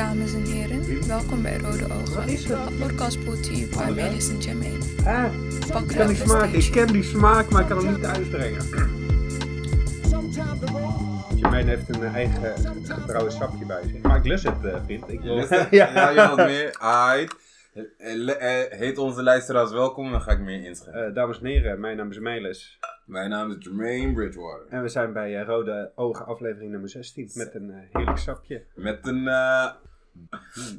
dames en heren. Welkom bij Rode Ogen. Een podcast brought to you by? Melis en Jermaine. Ah, Pak ik kan die de smaak, ik ken die smaak, maar ik kan hem niet uitbrengen. Jermaine heeft een eigen gebrouwen sapje bij zich. Maar ik lust het, eh, vriend. Ik wil... ja, ja, je wat meer. Aight. Eh, eh, Heet onze luisteraars welkom, dan ga ik meer inschrijven. Eh, dames en heren, mijn naam is Melis. Mijn naam is Jermaine Bridgewater. En we zijn bij Rode Ogen aflevering nummer 16 met een heerlijk sapje. Met een, eh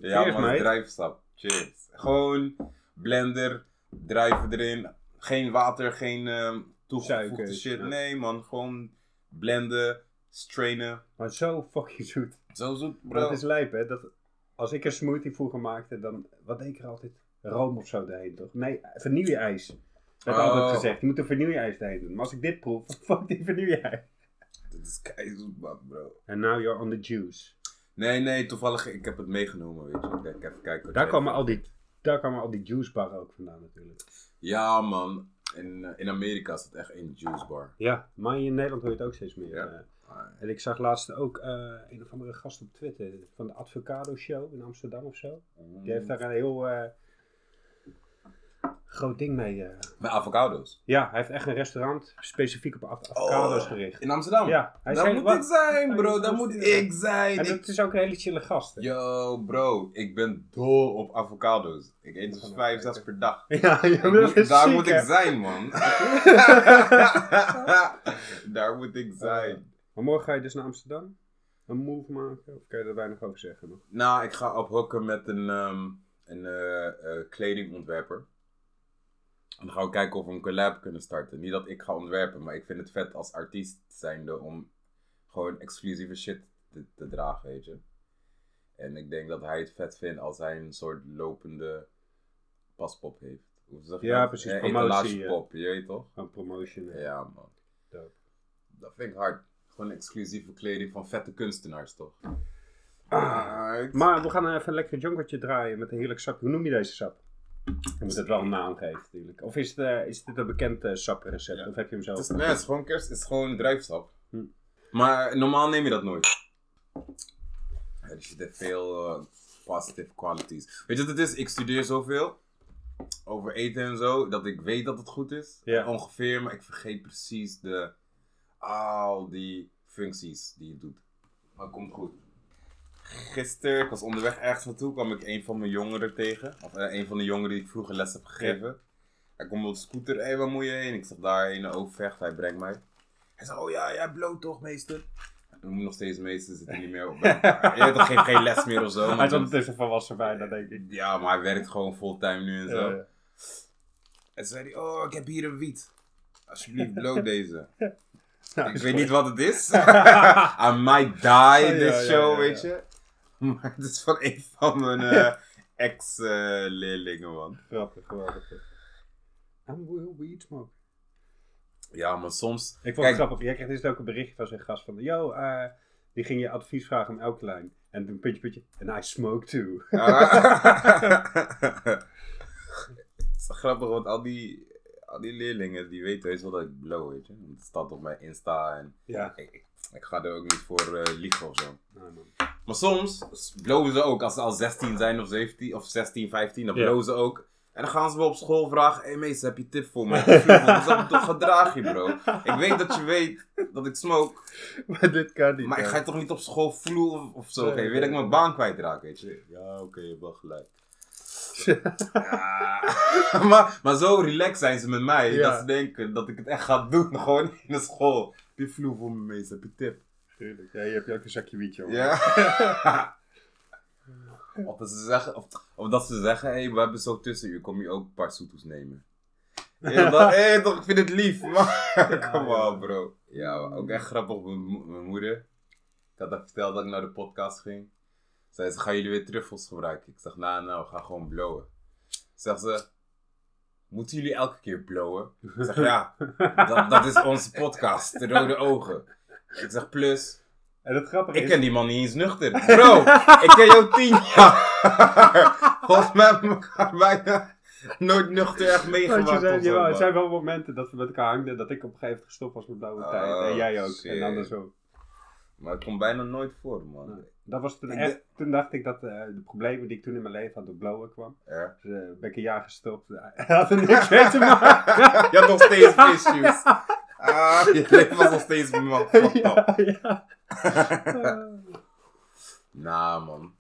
ja Cheers, man, drijfstap. Cheers. Gewoon blender, drijven erin. Geen water, geen ehm toegevoegde shit. ja. Nee man, gewoon blenden, strainen. Maar zo fucking zoet. Zo zoet bro. het is lijp, hè. Dat, als ik een smoothie vroeger maakte, dan... Wat deed ik er altijd? Room of zo doorheen, toch? Nee, vanille-ijs. werd Oh. altijd gezegd. Je moet een vanille-ijs doorheen doen. Maar als ik dit proef, fuck die vanille-ijs. Dit is keizoet bro. And now you're on the juice. Nee, nee, toevallig, ik heb het meegenomen, weet je. Kijk, even kijken. Daar kwamen al die, daar kwamen al die juicebarren ook vandaan natuurlijk. Ja, man. In, eh, in Amerika is het echt een juice bar. Ja, maar in Nederland hoor je het ook steeds meer. Ja. eh. en ik zag laatst ook eh, een of andere gast op Twitter van de Advocado Show in Amsterdam of zo. Die heeft daar een heel groot ding mee. eh. Met avocado's. Ja, hij heeft echt een restaurant specifiek op av- avocado's Oh, gericht. In Amsterdam? Ja, hij Daar zei, moet wat- ik zijn, bro. Daar moet ik zijn. En het is ook een hele chille gast. hè. Yo, bro. Ik ben dol op avocado's. Ik eet dus Gaan we 5, kijken. 6 per dag. Ja, dat moet- daar moet ik zijn, man. daar moet ik zijn. Maar morgen ga je dus naar Amsterdam? Een move maken? Of kan je er weinig over zeggen nog? Nou, ik ga ophokken met een, ehm, een eh, eh, kledingontwerper. En dan gaan we kijken of we een collab kunnen starten. Niet dat ik ga ontwerpen, maar ik vind het vet als artiest zijnde om gewoon exclusieve shit te, te dragen, weet je. En ik denk dat hij het vet vindt als hij een soort lopende paspop heeft. Hoe zeg je Ja, dat? precies, Eh, promotie, etalagepop, je weet toch? Een promotion. Ja, man. Dope. Dat vind ik hard. Gewoon exclusieve kleding van vette kunstenaars, toch? Ah, Maar we gaan even een lekker jonkertje draaien met een heerlijk sap. Hoe noem je deze sap? Je moet het wel een naam geven natuurlijk. Of is, het, eh, is dit een bekend eh, saprecept? Ja. Of heb je hem zelf? Het is, nee, het is gewoon kerst, het is gewoon. Hm. Maar normaal neem je dat nooit. Er zitten veel eh, positive qualities. Weet je wat het is? Ik studeer zoveel over eten en zo, dat ik weet dat het goed is. Ja. Ongeveer, maar ik vergeet precies de, al die functies die het doet. Maar het komt goed. Gisteren, ik was onderweg ergens naartoe, kwam ik een van mijn jongeren tegen. Of eh, een van de jongeren die ik vroeger les heb gegeven. Hij komt op de scooter, hé, waar moet je heen? Ik zeg daar in de Overvecht, hij brengt mij. Hij zegt, oh ja, jij bloot toch, meester? We moeten nog steeds meester, zit hij niet meer op. Toch, geeft geen les meer of zo. Hij is ondertussen volwassen bijna, denk ik. ja, maar hij werkt gewoon fulltime nu en zo. Ja, ja. En zei hij, oh, ik heb hier een wiet. Alsjeblieft, bloot deze. Ja, ik weet niet wat het is. I might die in Ja, this ja, show, weet je. Maar het is van een van mijn eh, ex-leerlingen, man. Grappig, geweldig. I'm will weed smoke. Ja, maar soms... Ik vond Kijk- het grappig. Jij krijgt dus ook een berichtje van zijn gast van... Yo, eh, die ging je advies vragen om elke lijn. En toen puntje, puntje. And I smoke too. Het is wel grappig, want al die, al die leerlingen, die weten heus wel dat ik blow, weet je. Want het staat op mijn Insta en Ja. ik, ga er ook niet voor eh, liegen of zo. Man. Maar soms blowen ze ook, als ze al 16 zijn of 17 of 16, 15, dan Ja. blowen ze ook. En dan gaan ze me op school vragen, hé hey, meester, heb je tip voor me? Ik zeg, toch gedraag je bro. Ik weet dat je weet dat ik smoke, Maar dit kan niet. maar ik ga je toch niet op school vloeren of, of zo. Nee, weet dat ik mijn baan kwijtraak, weet je. Ja, oké, je hebt wel gelijk. Ja. maar, maar zo relaxed zijn ze met mij, Ja. dat ze denken dat ik het echt ga doen, gewoon in de school. Heb je vloer voor me meester, heb je tip? Tuurlijk. Ja, je hebt ook een zakje wietje. hoor. Ja. of, dat ze zeggen, of, of dat ze zeggen, hé, hey, we hebben zo tussenuur, kom je ook een paar soetoes nemen. Hé, toch, ik vind het lief, maar kom ja. op, bro. Ja, ook echt grappig, mijn, mo- mijn moeder. Ik had haar verteld dat ik naar de podcast ging. Zei ze, gaan jullie weer truffels gebruiken? Ik zeg, nou, nou, we gaan gewoon blowen. Zegt ze, moeten jullie elke keer blowen? Ik zeg, ja, dat, dat is onze podcast, de rode ogen. Ik zeg, plus, En het grappige ik is... ken die man niet eens nuchter. Bro, ik ken jou tien jaar. Volgens mij hebben we elkaar bijna nooit nuchter echt meegemaakt. je zei, jawel, het zijn wel momenten dat we met elkaar hangden. Dat ik op een gegeven moment gestopt was met blauwe Oh, tijd. En jij ook. shit. En andersom. Maar het komt bijna nooit voor, man. Nee. Dat was toen echt, toen dacht ik dat eh, de problemen die ik toen in mijn leven had door blowen kwam. Ja. Dus eh, ben ik een jaar gestopt. Had er niks mee te maken. Je had nog steeds issues. Ah, je leven was nog steeds man. ja, ja. Nou, man.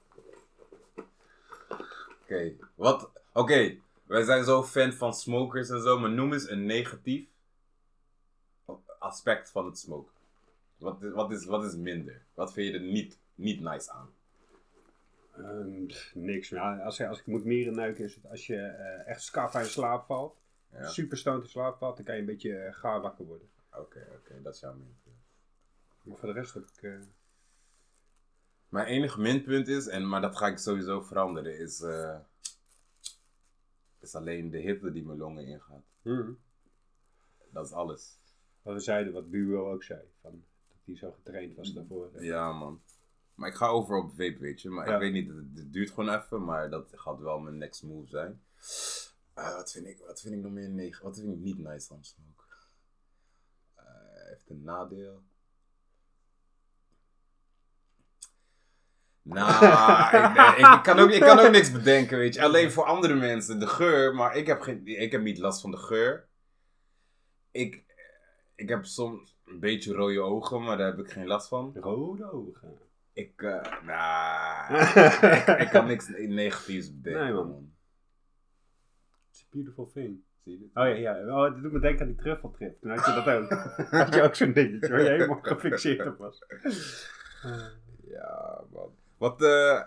Oké, wat... Oké, wij zijn zo fan van smokers en zo, maar noem eens een negatief aspect van het smoken. Wat is, wat is, wat is minder? Wat vind je er niet, niet nice aan? Ehm, niks. Ja, als, als ik moet mieren neuken is het als je eh, echt skaf in slaap valt. Ja. Super stoned in slaap valt, dan kan je een beetje eh, gaar wakker worden. Oké, oké, dat is jouw minpunt. Maar voor de rest heb ik... eh, Mijn enige minpunt is, en, maar dat ga ik sowieso veranderen, is, eh, is alleen de hitte die mijn longen ingaat. mhm. Dat is alles. Wat we zeiden, wat Bureau ook zei. Van, dat hij zo getraind was daarvoor. Ja, man. Maar ik ga over op vape, weet je. Maar Ja. ik weet niet, het, het duurt gewoon even, maar dat gaat wel mijn next move zijn. Eh, wat, vind ik, wat vind ik nog meer negen? Wat vind ik niet nice aan smoke? Een nadeel. Nou, ik, eh, ik, kan ook, ik kan ook niks bedenken, weet je. Alleen voor andere mensen, de geur. Maar ik heb, geen, ik heb niet last van de geur. Ik, ik heb soms een beetje rode ogen, maar daar heb ik geen last van. Rode ogen. Ik, nou, ik, ik kan niks negatiefs bedenken, Nee, man. man. It's a beautiful thing. Zie je dit? Oh ja, ja. Oh, dat doet me denken aan die truffeltrip. Toen had je dat ook. had je ook zo'n dingetje waar je helemaal gefixeerd op was. Ja, man. Wat, eh,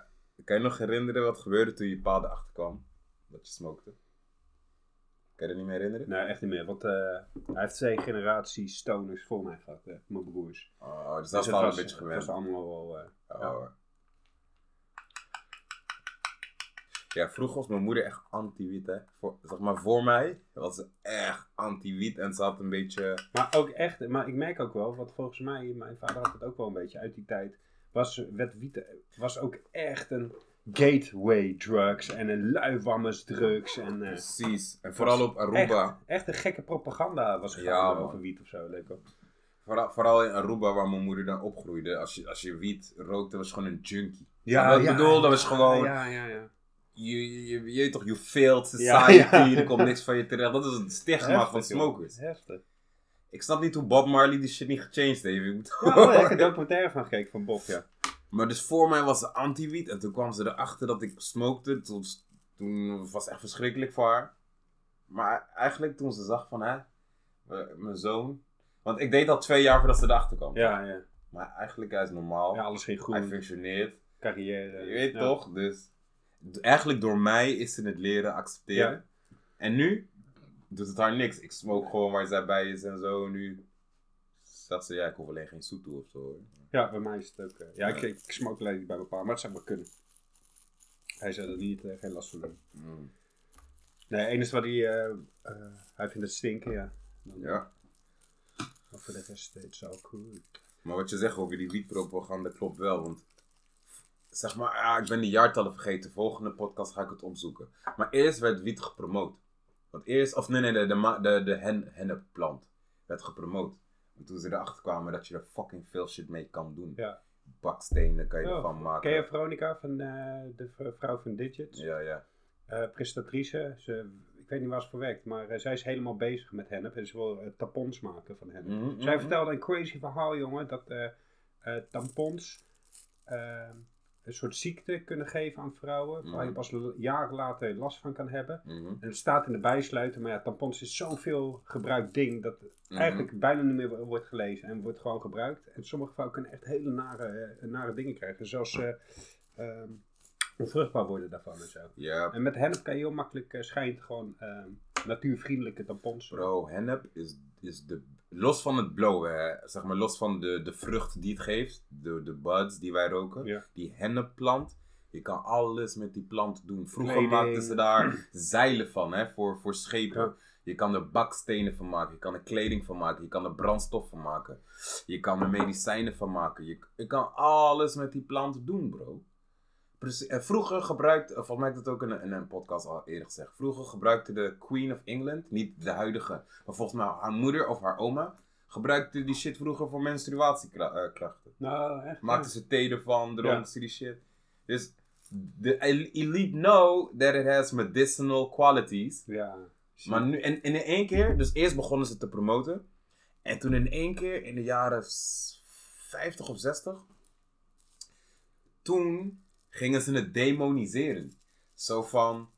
kan je nog herinneren wat gebeurde toen je pa erachter kwam? Dat je smokte? Kan je er niet meer herinneren? nee, echt niet meer. Want eh, hij heeft twee generaties stoners voor mij gehad. eh, mijn broers. Oh, dus Dus dat is het al een beetje gewend. was allemaal wel... Oh. Ja, vroeger was mijn moeder echt anti-wiet, hè. Voor, zeg maar, voor mij was ze echt anti-wiet en ze had een beetje... Maar ook echt, maar ik merk ook wel, want volgens mij, mijn vader had het ook wel een beetje uit die tijd, was, werd wiet, was ook echt een gateway drugs en een luiwammers drugs en eh, Precies. En vooral op Aruba. echt, echt een gekke propaganda was er Ja, over wiet of zo, leuk op. Vooral, vooral in Aruba, waar mijn moeder dan opgroeide. Als je, als je wiet rookte, was gewoon een junkie. Ja, wat ik bedoel, dat was gewoon... Ja, ja, ja. Je, je, je, toch, you failed society, ja. er komt niks van je terecht. Dat is het stigma van joh. smokers. Heftig. Ik snap niet hoe Bob Marley die shit niet gechanged heeft. Ik moet- Ja, ik heb een documentaire van gekeken van Bob, ja. Maar dus voor mij was ze anti-wiet. En toen kwam ze erachter dat ik smokte. Toen, toen was het echt verschrikkelijk voor haar. Maar eigenlijk toen ze zag van, hè, mijn zoon. Want ik deed al twee jaar voordat ze erachter kwam. Ja, ja. Maar eigenlijk, hij is normaal. Ja, alles ging hij goed, functioneert. carrière. Je weet ja. toch? Dus eigenlijk door mij is ze het leren accepteren. Ja. En nu doet het haar niks. Ik smoke gewoon waar zij bij is en zo. Nu zegt ze, ja, ik hoef alleen geen zoet toe of zo. hoor. Ja, bij mij is het ook. eh, ja, ik, ik smoke alleen niet bij mijn pa, maar het zou wel kunnen. Hij zou er niet, eh, geen last van hebben. Mm. Nee, het enige wat hij. eh, hij vindt het stinken, ja. Dan- Ja. Maar voor de rest, het is al goed. Maar wat je zegt over die wietpropaganda klopt wel. Want zeg maar, ja, ik ben die jaartallen vergeten. Volgende podcast ga ik het opzoeken. Maar eerst werd wiet gepromoot. Want eerst, of nee, nee, de, de, de, de hen, hennepplant werd gepromoot. En toen ze erachter kwamen dat je er fucking veel shit mee kan doen. Ja. Bakstenen kan je Oh, ervan maken. Ken je Veronica van eh, de vrouw van Digits? Ja, ja. Eh, presentatrice. Ze, ik weet niet waar ze voor werkt, maar eh, zij is helemaal bezig met hennep. En ze wil tampons maken van hennep. Mhm, Zij mhm. vertelde een crazy verhaal, jongen, dat tampons eh, een soort ziekte kunnen geven aan vrouwen. Waar je Mhm. pas jaren later last van kan hebben. Mhm. En het staat in de bijsluiter, maar ja, tampons is zoveel gebruikt ding dat het Mhm. eigenlijk bijna niet meer wo- wordt gelezen en wordt gewoon gebruikt. En sommige vrouwen kunnen echt hele nare, eh, nare dingen krijgen, zoals eh, ehm, onvruchtbaar worden daarvan en zo. Ja, En met hennep kan je heel makkelijk, eh, schijnt gewoon ehm, natuurvriendelijke tampons. Bro, hennep is, is de. Los van het blowen, hè, zeg maar, los van de, de vrucht die het geeft, de, de buds die wij roken, Ja. die hennepplant, je kan alles met die plant doen. Vroeger maakten ze daar zeilen van, hè, voor, voor schepen. Ja. Je kan er bakstenen van maken, je kan er kleding van maken, je kan er brandstof van maken, je kan er medicijnen van maken. Je, je kan alles met die plant doen, bro. En vroeger gebruikte, volgens mij heb ik dat ook in een, in een podcast al eerder gezegd. Vroeger gebruikte de Queen of England, niet de huidige, maar volgens mij haar moeder of haar oma, gebruikten die shit vroeger voor menstruatieklachten. Nou, echt. Maakten ja. ze thee ervan, dronken Ja. ze die shit. Dus de elite know that it has medicinal qualities. Ja. Maar nu, en, en in één keer, dus eerst begonnen ze te promoten. En toen in één keer, in de jaren s- 50 of 60, toen gingen ze het demoniseren. Zo van,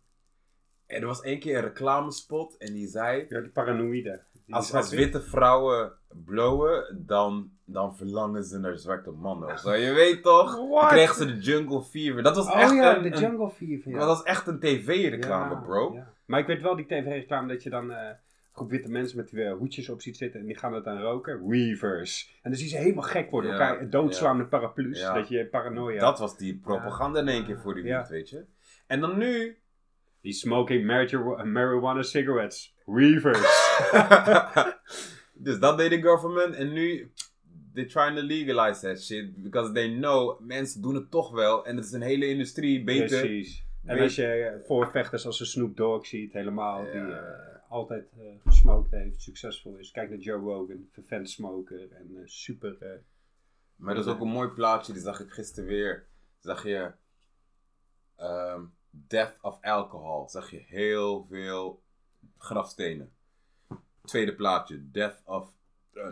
er was één keer een reclamespot en die zei, Ja, die paranoïde. Die als, witte vrouwen blowen, dan, dan verlangen ze naar zwarte mannen. of Zo, je weet toch? Dan kregen ze de jungle fever. Dat was Oh echt ja, een, de Jungle Fever. Ja. dat was echt een tv-reclame, Ja, bro. ja. Maar ik weet wel die tv-reclame dat je dan eh, groep witte mensen met eh, hoedjes op ziet zitten en die gaan dat dan roken. Reavers. En dan zie je ze helemaal gek worden. Ja, Elkaar doodslaan met paraplu's. Ja. Dat je paranoia. Dat was die propaganda in één keer voor die Ja. wind, weet je. En dan nu... Die smoking marijuana, cigarettes. Reavers. dus dat deed de government. En nu... They're trying to legalize that shit. Because they know, mensen doen het toch wel. En het is een hele industrie beter. Precies. En Weet- als je eh, voorvechters als een Snoop Dogg ziet, helemaal, Ja. die eh, altijd eh gesmoked heeft, succesvol is. Kijk naar Joe Rogan, vervent smoker en eh, super... eh, Maar dat is ook een mooi plaatje. Die zag ik gisteren weer. Zag je... ehm, death of alcohol. Zag je heel veel grafstenen. Tweede plaatje. Death of...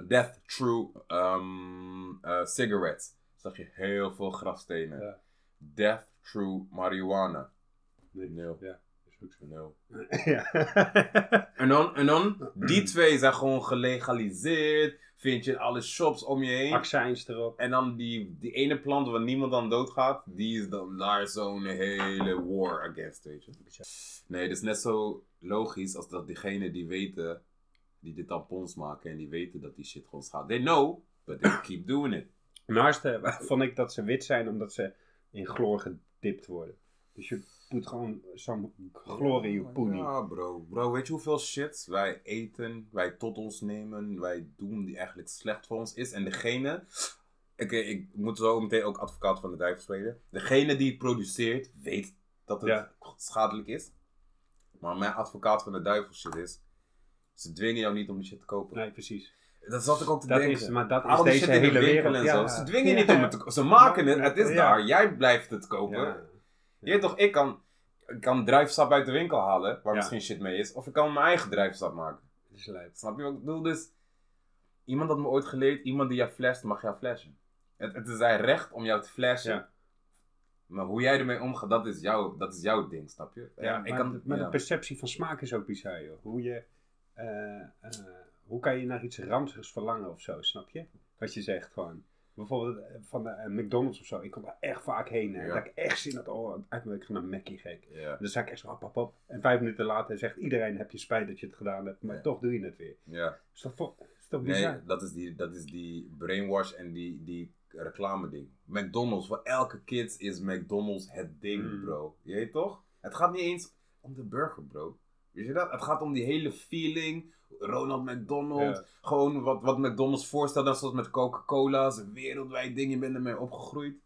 death through um, eh, cigarettes. Zag je heel veel grafstenen. Ja. Death through marijuana. nee, Nul. Ja, ja. En dan, en dan, die twee zijn gewoon gelegaliseerd. Vind je alle shops om je heen. Accijns erop. En dan die, die ene plant waar niemand aan doodgaat, die is dan daar zo'n hele war against, weet je. Nee, het is net zo logisch als dat diegenen die weten, die de tampons maken en die weten dat die shit gewoon schaadt. They know, but they keep doing it. Naast vond ik dat ze wit zijn omdat ze in chloor gedipt worden. Dus je poet gewoon zo'n je poenie. Ja, bro. Bro, weet je hoeveel shit wij eten, wij tot ons nemen, wij doen die eigenlijk slecht voor ons is. En degene, oké, ik moet zo meteen ook advocaat van de duivel spelen. Degene die het produceert, weet dat het Ja. schadelijk is. Maar mijn advocaat van de duivel shit is, ze dwingen jou niet om die shit te kopen. Nee, precies. Dat zat ik ook te Dat denken. is, maar dat is Al die deze shit de hele winkel wereld. en ja. zo. Ze dwingen Ja. niet om het te kopen. Ze maken het, het is daar. Jij blijft het kopen. Ja. Je weet toch, ik kan, ik kan druivensap uit de winkel halen, waar Ja. misschien shit mee is. Of ik kan mijn eigen druivensap maken. Snap je wat ik bedoel? Dus, iemand had me ooit geleerd, iemand die jou flasht, mag jou flashen. Het, het is zijn recht om jou te flashen. Ja. Maar hoe jij ermee omgaat, dat is, jouw, dat is jouw ding, snap je? Ja, ik maar, kan, de, maar ja. de perceptie van smaak is ook bizar, joh. Hoe, je, eh, eh, hoe kan je naar iets ranzigs verlangen of zo, snap je? Wat je zegt gewoon. Bijvoorbeeld eh, van de, eh, McDonald's of zo. Ik kom daar echt vaak heen. Ja. Dat ik echt zin had, oh, eigenlijk ik ga naar Mackie gek. Ja, Dan zei ik echt zo, hop. En vijf minuten later zegt iedereen, heb je spijt dat je het gedaan hebt. Maar Ja. toch doe je het weer. ja. Is vo- is bizar? Nee, dat is die, dat is die brainwash en die, die reclame ding. McDonald's, voor elke kid is McDonald's het ding, Mm. bro. Je weet toch? Het gaat niet eens om de burger, bro. Weet je dat? Het gaat om die hele feeling. Ronald McDonald. Ja. Gewoon wat, wat McDonald's voorstelt, net zoals met Coca-Cola. is een wereldwijd ding, je bent ermee opgegroeid.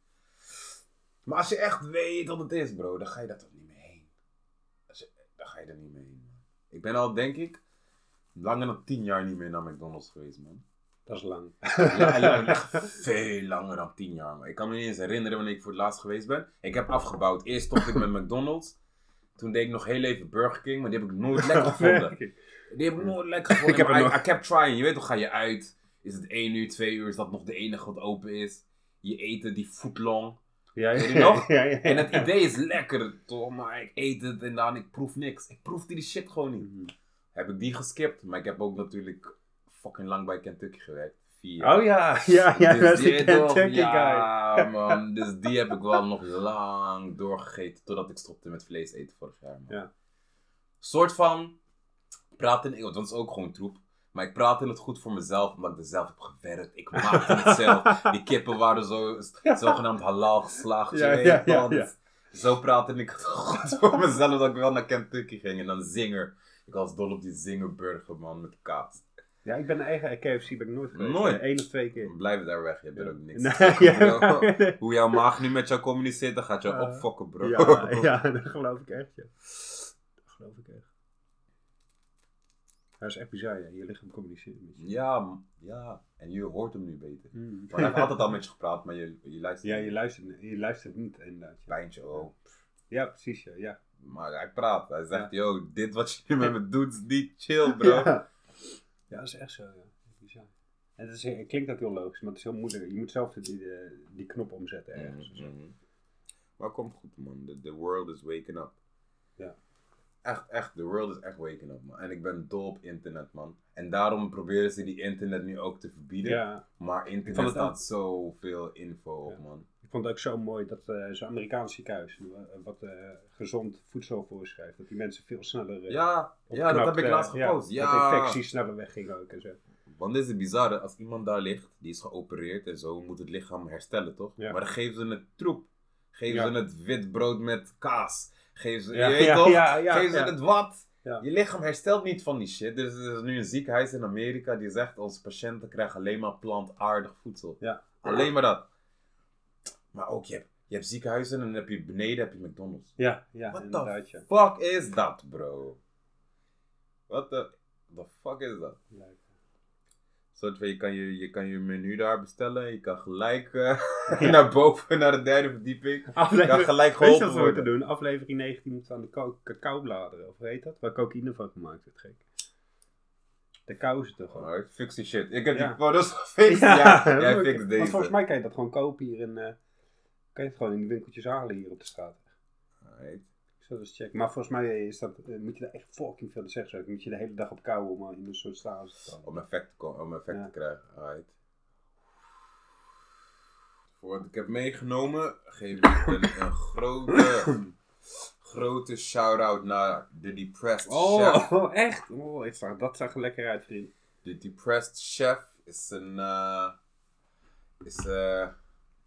Maar als je echt weet wat het is, bro, dan ga je daar toch niet mee heen. Je, dan ga je er niet mee heen, man. Ik ben al, denk ik, langer dan tien jaar niet meer naar McDonald's geweest, man. Dat is lang. Ja, veel langer dan 10 jaar. Maar ik kan me niet eens herinneren wanneer ik voor het laatst geweest ben. Ik heb afgebouwd. Eerst stopte ik met McDonald's. Toen deed ik nog heel even Burger King, maar die heb ik nooit lekker gevonden. Die heb ik nooit lekker gevonden. Ik heb I, nog- I kept trying. Je weet toch, ga je uit. Is het 1 uur, 2 uur, is dat nog de enige wat open is. Je eten die footlong. Ja, Weet je nog? Ja, En het idee is lekker, toch? Maar ik eet het en dan ik proef niks. Ik proefde die shit gewoon niet. Mhm. Heb ik die geskipt. Maar ik heb ook natuurlijk fucking lang bij Kentucky gewerkt. Vier. Oh ja, ja, ja, Dus dat is de Kentucky guy. Ja, man. Dus die heb ik wel nog lang doorgegeten. Totdat ik stopte met vlees eten vorig jaar, man. Ja. Soort van praten in... Want dat is ook gewoon troep. Maar ik praatte het goed voor mezelf, omdat ik er zelf heb gewerkt. Ik maakte het zelf. Die kippen waren zo, zogenaamd halal geslaagd. Ja, ja, ja. Zo praatte ik het goed voor mezelf, dat ik wel naar Kentucky ging. En dan zinger. Ik was dol op die zingerburger, man, met kaas. Ja, ik ben eigen KFC ben ik nooit geweest. Nooit? Eén of twee keer. Blijf daar weg, je hebt er ook niks. Nee, ja. Hoe jouw maag nu met jou communiceert, dan gaat je Eh, opfokken, bro. Ja, ja, dat geloof ik echt, ja. Dat geloof ik echt. Dat is echt bizar, ja. Je lichaam communiceert met je. Ja, ja. En je hoort hem nu beter. Mm. Maar hij heeft altijd al met je gepraat, maar je, je luistert. Ja, je luistert, je luistert niet inderdaad. Pijntje, oh. ja precies, ja. ja. Maar hij praat. Hij zegt, yo, dit wat je met me doet is niet chill, bro. Ja. ja, dat is echt zo, ja. Bizar. En het, is, het klinkt ook heel logisch, maar het is heel moeilijk. Je moet zelf die, die, die knop omzetten ergens. Mhm, mhm. Maar komt goed, man. The, the world is waking up. Ja. Echt, echt. The world is echt waking up, man. En ik ben dol op internet, man. En daarom proberen ze die internet nu ook te verbieden. Ja, Maar internet staat zoveel info op, man. ik vond het ook zo mooi dat eh zo'n Amerikaans ziekenhuis eh, wat eh, gezond voedsel voorschrijft. Dat die mensen veel sneller Ja, ja dat heb ik laatst gepost. Ja, Ja, Dat infecties sneller weggingen ook en zo. Want dit is het bizarre. Als iemand daar ligt, die is geopereerd en zo, moet het lichaam herstellen, toch? Maar dan geven ze het troep. Geven ze het wit brood met kaas. Geven ze, Ja, je weet toch? ze het wat. Je lichaam herstelt niet van die shit. Dus er is nu een ziekenhuis in Amerika die zegt, onze patiënten krijgen alleen maar plantaardig voedsel. Ja. Alleen maar dat. Maar ook, je hebt, je hebt ziekenhuizen en dan heb je beneden heb je McDonald's. Ja, ja, What inderdaad, the fuck is dat, bro? Wat de the fuck is dat? Soort van, je kan je, je kan je menu daar bestellen. Je kan gelijk eh, naar boven, naar de derde verdieping. Je kan gelijk weet je geholpen wat we doen? Aflevering 19 moet aan de cacaobladeren, of heet dat? Waar cocaïne van gemaakt wordt, gek. De kou is het toch gewoon. Fix die shit. Ik heb Ja. die foto's gefixt. Ja, dat jij Want deze. volgens mij kan je dat gewoon kopen hier in... eh, kan je het gewoon in de winkeltjes halen hier op de straat. Zal eens checken. Maar volgens mij is dat, eh, moet je daar echt fucking veel te zeggen. Moet je de hele dag op kou om in een soort stase te komen. Om effect, te om effect Ja. te krijgen. Alright. Voor wat ik heb meegenomen, geef ik een, een grote, grote shout-out naar de Depressed Chef. Oh, echt? Oh, ik zag, dat zag er lekker uit, vriend. De Depressed Chef is een, eh, is, eh,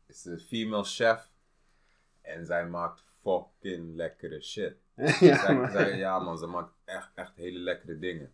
is een female chef. En zij maakt fucking lekkere shit. ja, Zij, zij- ja man, ze maakt echt, echt hele lekkere dingen.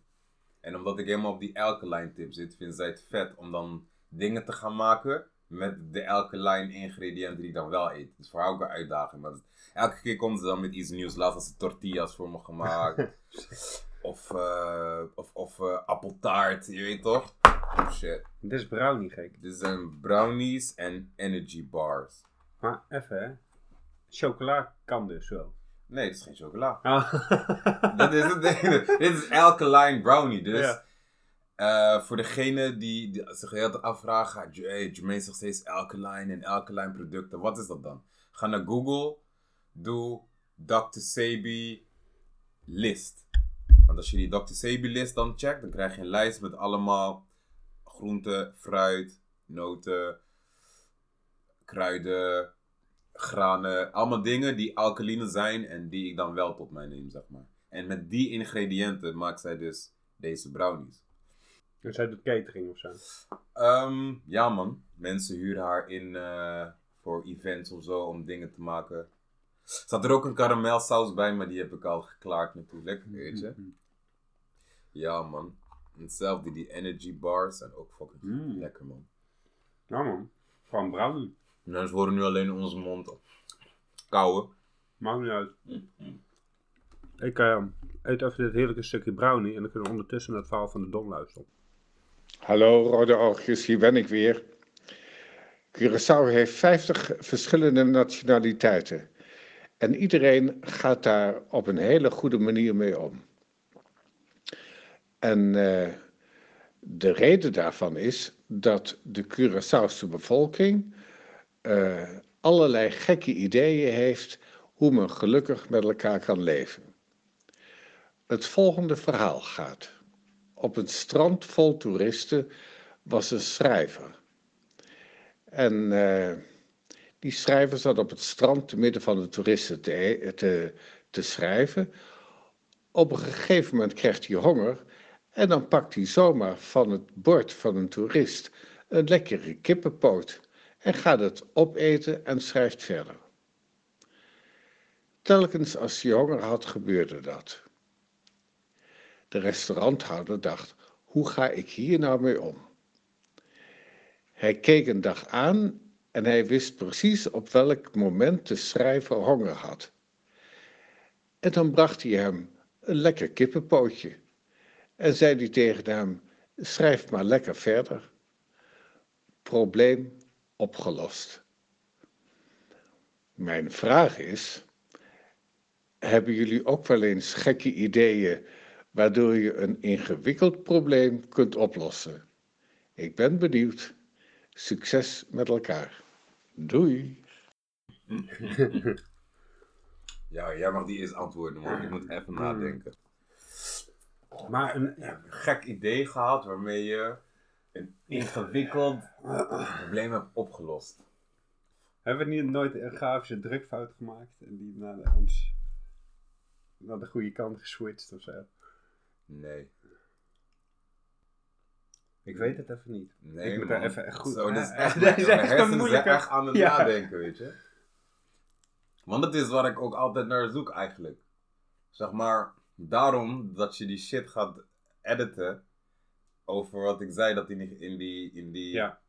En omdat ik helemaal op die alkaline tip zit, vindt zij het vet om dan dingen te gaan maken met de alkaline ingrediënten die ik dan wel eet. Dus voor haar ook een uitdaging. Maar elke keer komt ze dan met iets nieuws. Laatst had ze tortillas voor me gemaakt. of eh, of, of eh, appeltaart, je weet toch? Oh shit. Dit is brownie, gek. Dit zijn brownies en energy bars. Maar even, hè. Chocola kan dus wel. Nee, het is geen chocola. Ah. Dat is het ding. Dit is alkaline brownie. Dus Ja. eh, voor degene die, die zich heel tijd afvragen, hey, Jermaine zegt steeds alkaline en alkaline producten. Wat is dat dan? Ga naar Google, doe Dr. Sebi list. Want als je die Dr. Sebi list dan checkt, dan krijg je een lijst met allemaal groenten, fruit, noten, kruiden, granen. Allemaal dingen die alkaline zijn en die ik dan wel tot mij neem, zeg maar. En met die ingrediënten maakt zij dus deze brownies. Dus zij doet catering of zo. Ehm, ja man, mensen huren haar in eh, voor events of zo om dingen te maken. Zat er ook een karamelsaus bij, maar die heb ik al geklaard natuurlijk, weet je. Ja man. Hetzelfde, die energy bars zijn ook fucking Mm. lekker man. Nou man, gewoon brownie. Mensen horen nu alleen onze mond kauwen. Maakt niet uit. Ik eh, eet even dit heerlijke stukje brownie en dan kunnen we ondertussen naar het verhaal van de Don luisteren. Hallo Rode Oogjes, hier ben ik weer. Curaçao heeft 50 verschillende nationaliteiten. En iedereen gaat daar op een hele goede manier mee om. En eh, de reden daarvan is dat de Curaçaose bevolking eh, allerlei gekke ideeën heeft hoe men gelukkig met elkaar kan leven. Het volgende verhaal gaat. Op een strand vol toeristen was een schrijver. En eh, die schrijver zat op het strand te midden van de toeristen te, te, te schrijven. Op een gegeven moment krijgt hij honger en dan pakt hij zomaar van het bord van een toerist een lekkere kippenpoot en gaat het opeten en schrijft verder. Telkens als hij honger had, gebeurde dat. De restauranthouder dacht: hoe ga ik hier nou mee om? Hij keek een dag aan en hij wist precies op welk moment de schrijver honger had. En dan bracht hij hem een lekker kippenpootje. en zei hij tegen hem: Schrijf maar lekker verder. Probleem opgelost. Mijn vraag is: hebben jullie ook wel eens gekke ideeën waardoor je een ingewikkeld probleem kunt oplossen? Ik ben benieuwd. Succes met elkaar. Doei. Ja, jij mag die eerst antwoorden, man. Ik moet even nadenken. Maar een, gek idee gehad waarmee je ingewikkeld probleem hebt opgelost. hebben we niet nooit een grafische drukfout gemaakt en die naar de, ons naar de goede kant geswitcht of zo? Nee. Ik weet het even niet. Nee, Ik moet man. daar even echt goed- Zo, dat is echt, dat mijn is echt een moeilijke- echt aan het Ja. nadenken, weet je. Want dat is waar ik ook altijd naar zoek eigenlijk. Zeg maar, daarom dat je die shit gaat editen over wat ik zei dat in die, in die, in die Ja.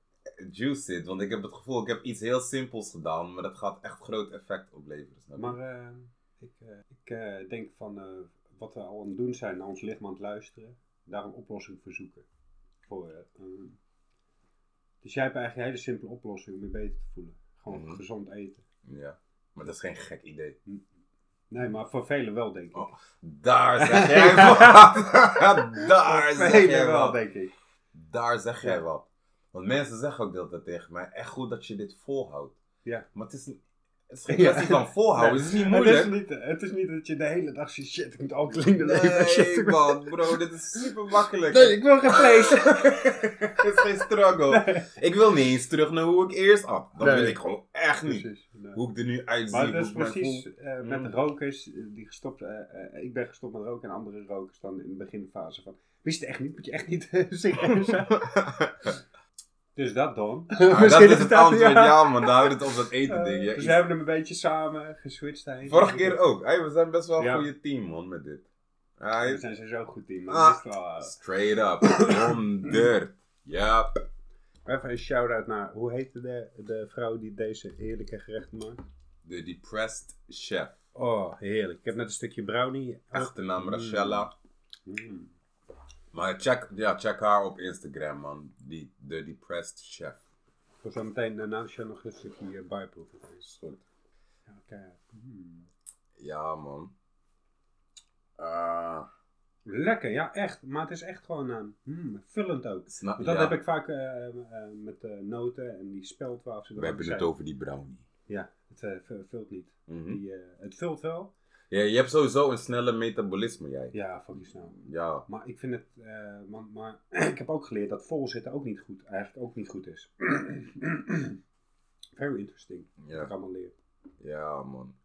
juice zit. Want ik heb het gevoel, ik heb iets heel simpels gedaan, maar dat gaat echt groot effect opleveren. Maar eh, ik, eh, ik eh, denk van wat we al aan het doen zijn, naar ons lichaam aan het luisteren, daar een oplossing voor zoeken. Voor, dus jij hebt eigenlijk een hele simpele oplossing om je beter te voelen. Gewoon Mhm. gezond eten. Ja, maar dat is geen gek idee. Nee, maar voor velen wel, denk ik. Oh, Daar zeg jij wat! Daar voor zeg jij wel, wat! denk ik. Daar zeg jij wat. Want mensen zeggen ook dat tegen mij. Echt goed dat je dit volhoudt. Ja. Maar het is, niet- het is geen Ja. kwestie van volhouden. Nee, Het is niet Het moeilijk. is niet, het is niet dat je de hele dag zegt, shit, ik moet alcoholine leven. Nee, man, bro, dit is super makkelijk. Nee, ik wil geen vlees. Het is geen struggle. Ik wil niet eens terug naar hoe ik eerst at. Dat wil ik gewoon echt niet. Precies. Hoe ik er nu uitzie. Maar dat is precies eh, met Mm. rokers eh, die gestopt. eh, ik ben gestopt met roken en andere rokers dan in de beginfase van. Wist je echt niet? Moet je echt niet serieus zijn? Dus dat dan. Ah, dat is het antwoord, ja. man. Daar houdt het op dat eten ding. Ja, dus we hebben hem een beetje samen geswitcht. heen. Vorige keer ook. Hey, we zijn best wel een Ja. goede team, man, met dit. We Hey, zijn sowieso goed team. Ah. Wel, eh, straight up. 100. Ja. Even een shout-out naar, hoe heette de, de vrouw die deze heerlijke gerechten maakt? De Depressed Chef. Oh, heerlijk. Ik heb net een stukje brownie. Achternaam Rachella. Mm. Maar check, ja, check haar op Instagram, man. Die, de Depressed Chef. Ik wil zo meteen daarna de show nog een stukje uh, bijproeven. Is goed. Ja, oké. Mm. Ja, man. Ah, Lekker, ja, echt. Maar het is echt gewoon eh, mm, vullend ook. snap Want dat ja. heb ik vaak eh, eh, met eh, noten en die speldwafels. We hebben het over die brownie. Ja, het eh, vu- vult niet. Mhm. Die, eh, het vult wel. Ja, je hebt sowieso een snelle metabolisme, jij. Ja, fucking snel. Ja. Maar ik vind het, eh, maar, maar ik heb ook geleerd dat vol zitten ook niet goed, eigenlijk ook niet goed is. Very interesting. Ja. Dat ik allemaal leer. Ja, man.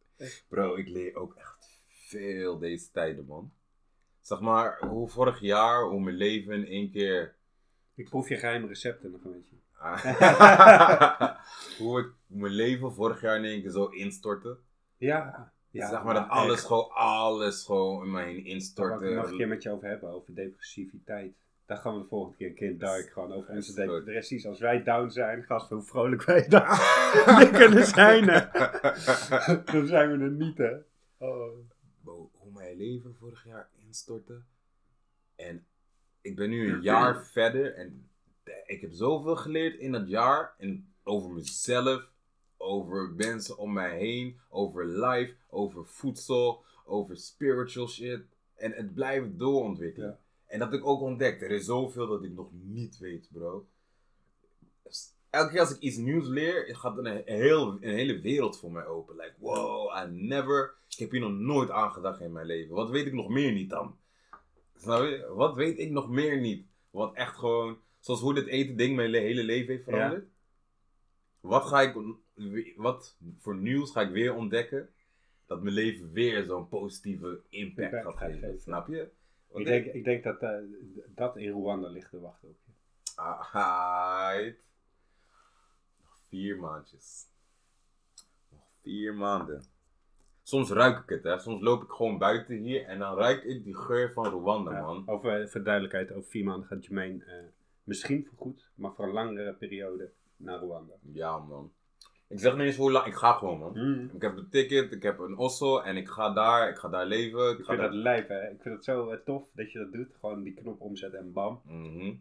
Bro, ik leer ook echt veel deze tijden, man. Zeg maar, hoe vorig jaar, hoe mijn leven in één keer... Ik proef je geheime recepten nog een beetje. hoe ik mijn leven vorig jaar in één keer zo instortte. Ja. Ja zeg maar dat alles echt. gewoon, alles gewoon in mij heen Daar instortte. ik het nog een keer met je over hebben, over depressiviteit. Daar gaan we de volgende keer een keer duiken, gewoon over onze Is goed. depressie. Als wij down zijn, gast, hoe vrolijk wij dan we kunnen zijn, hè. Dan zijn we er niet, hè. Oh. Hoe mijn leven vorig jaar instortte. En ik ben nu een jaar verder en ik heb zoveel geleerd in dat jaar. En over mezelf, over mensen om mij heen, over life, over voedsel, over spiritual shit. En het blijft doorontwikkelen. Ja. En dat heb ik ook ontdekt. Er is zoveel dat ik nog niet weet, bro. Elke keer als ik iets nieuws leer, gaat een, een, heel, een hele wereld voor mij open. Like, wow, I never... Ik heb hier nog nooit aan gedacht in mijn leven. Wat weet ik nog meer niet dan? Snap je? Wat weet ik nog meer niet? Wat echt gewoon... Zoals hoe dit eten ding mijn le- hele leven heeft veranderd. Wat ga ik... Wat voor nieuws ga ik weer ontdekken? Dat mijn leven weer zo'n positieve impact Impact gaat geven. Snap je? Ik denk, ik denk dat eh, dat in Rwanda ligt te wachten op je. Nog vier maandjes. Nog vier maanden. Soms ruik ik het, hè. Soms loop ik gewoon buiten hier en dan ruik ik die geur van Rwanda, Ja, man. over, voor duidelijkheid, over vier maanden gaat Jermaine eh, misschien voor goed, maar voor een langere periode naar Rwanda. Ja, man. Ik zeg niet eens hoe lang, ik ga gewoon man. Mm. Ik heb een ticket, ik heb een osso en ik ga daar, ik ga daar leven. Ik vind daar... dat lijp, hè. Ik vind het zo eh, tof dat je dat doet. Gewoon die knop omzetten en bam. Mhm.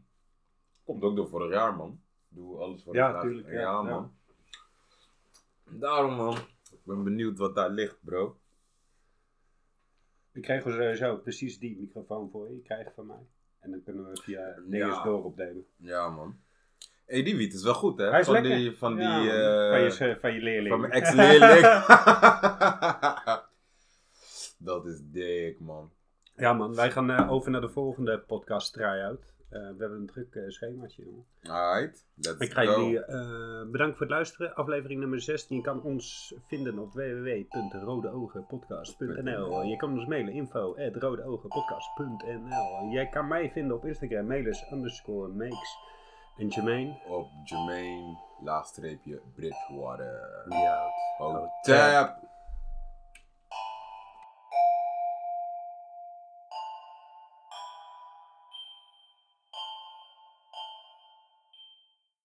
Komt ook door vorig jaar man. Doe alles voor Ja, tuurlijk, ja, Ja, ja. man. Daarom man. Ik ben benieuwd wat daar ligt bro. Ik krijg sowieso precies die microfoon voor je. Je krijgt van mij. En dan kunnen we via dingen Ja. door opnemen. Ja man. Hey, die wiet is wel goed hè? Hij is van lekker. Die, van Ja, die, eh, van, je, van je leerling. Van mijn ex-leerling. dat is dik, man. Ja man, wij gaan eh, over naar de volgende podcast try-out. Eh, we hebben een druk schemaatje, jongen. Alright, let's Ik ga go. jullie bedanken voor het luisteren. Aflevering nummer 16. Je kan ons vinden op www.rodeogenpodcast.nl Je kan ons mailen info.rodeogenpodcast.nl Jij kan mij vinden op Instagram, mailers underscore makes. En Jermaine? Op Jermaine, laagstreepje, Bridgewater. Ja. Oh, tap.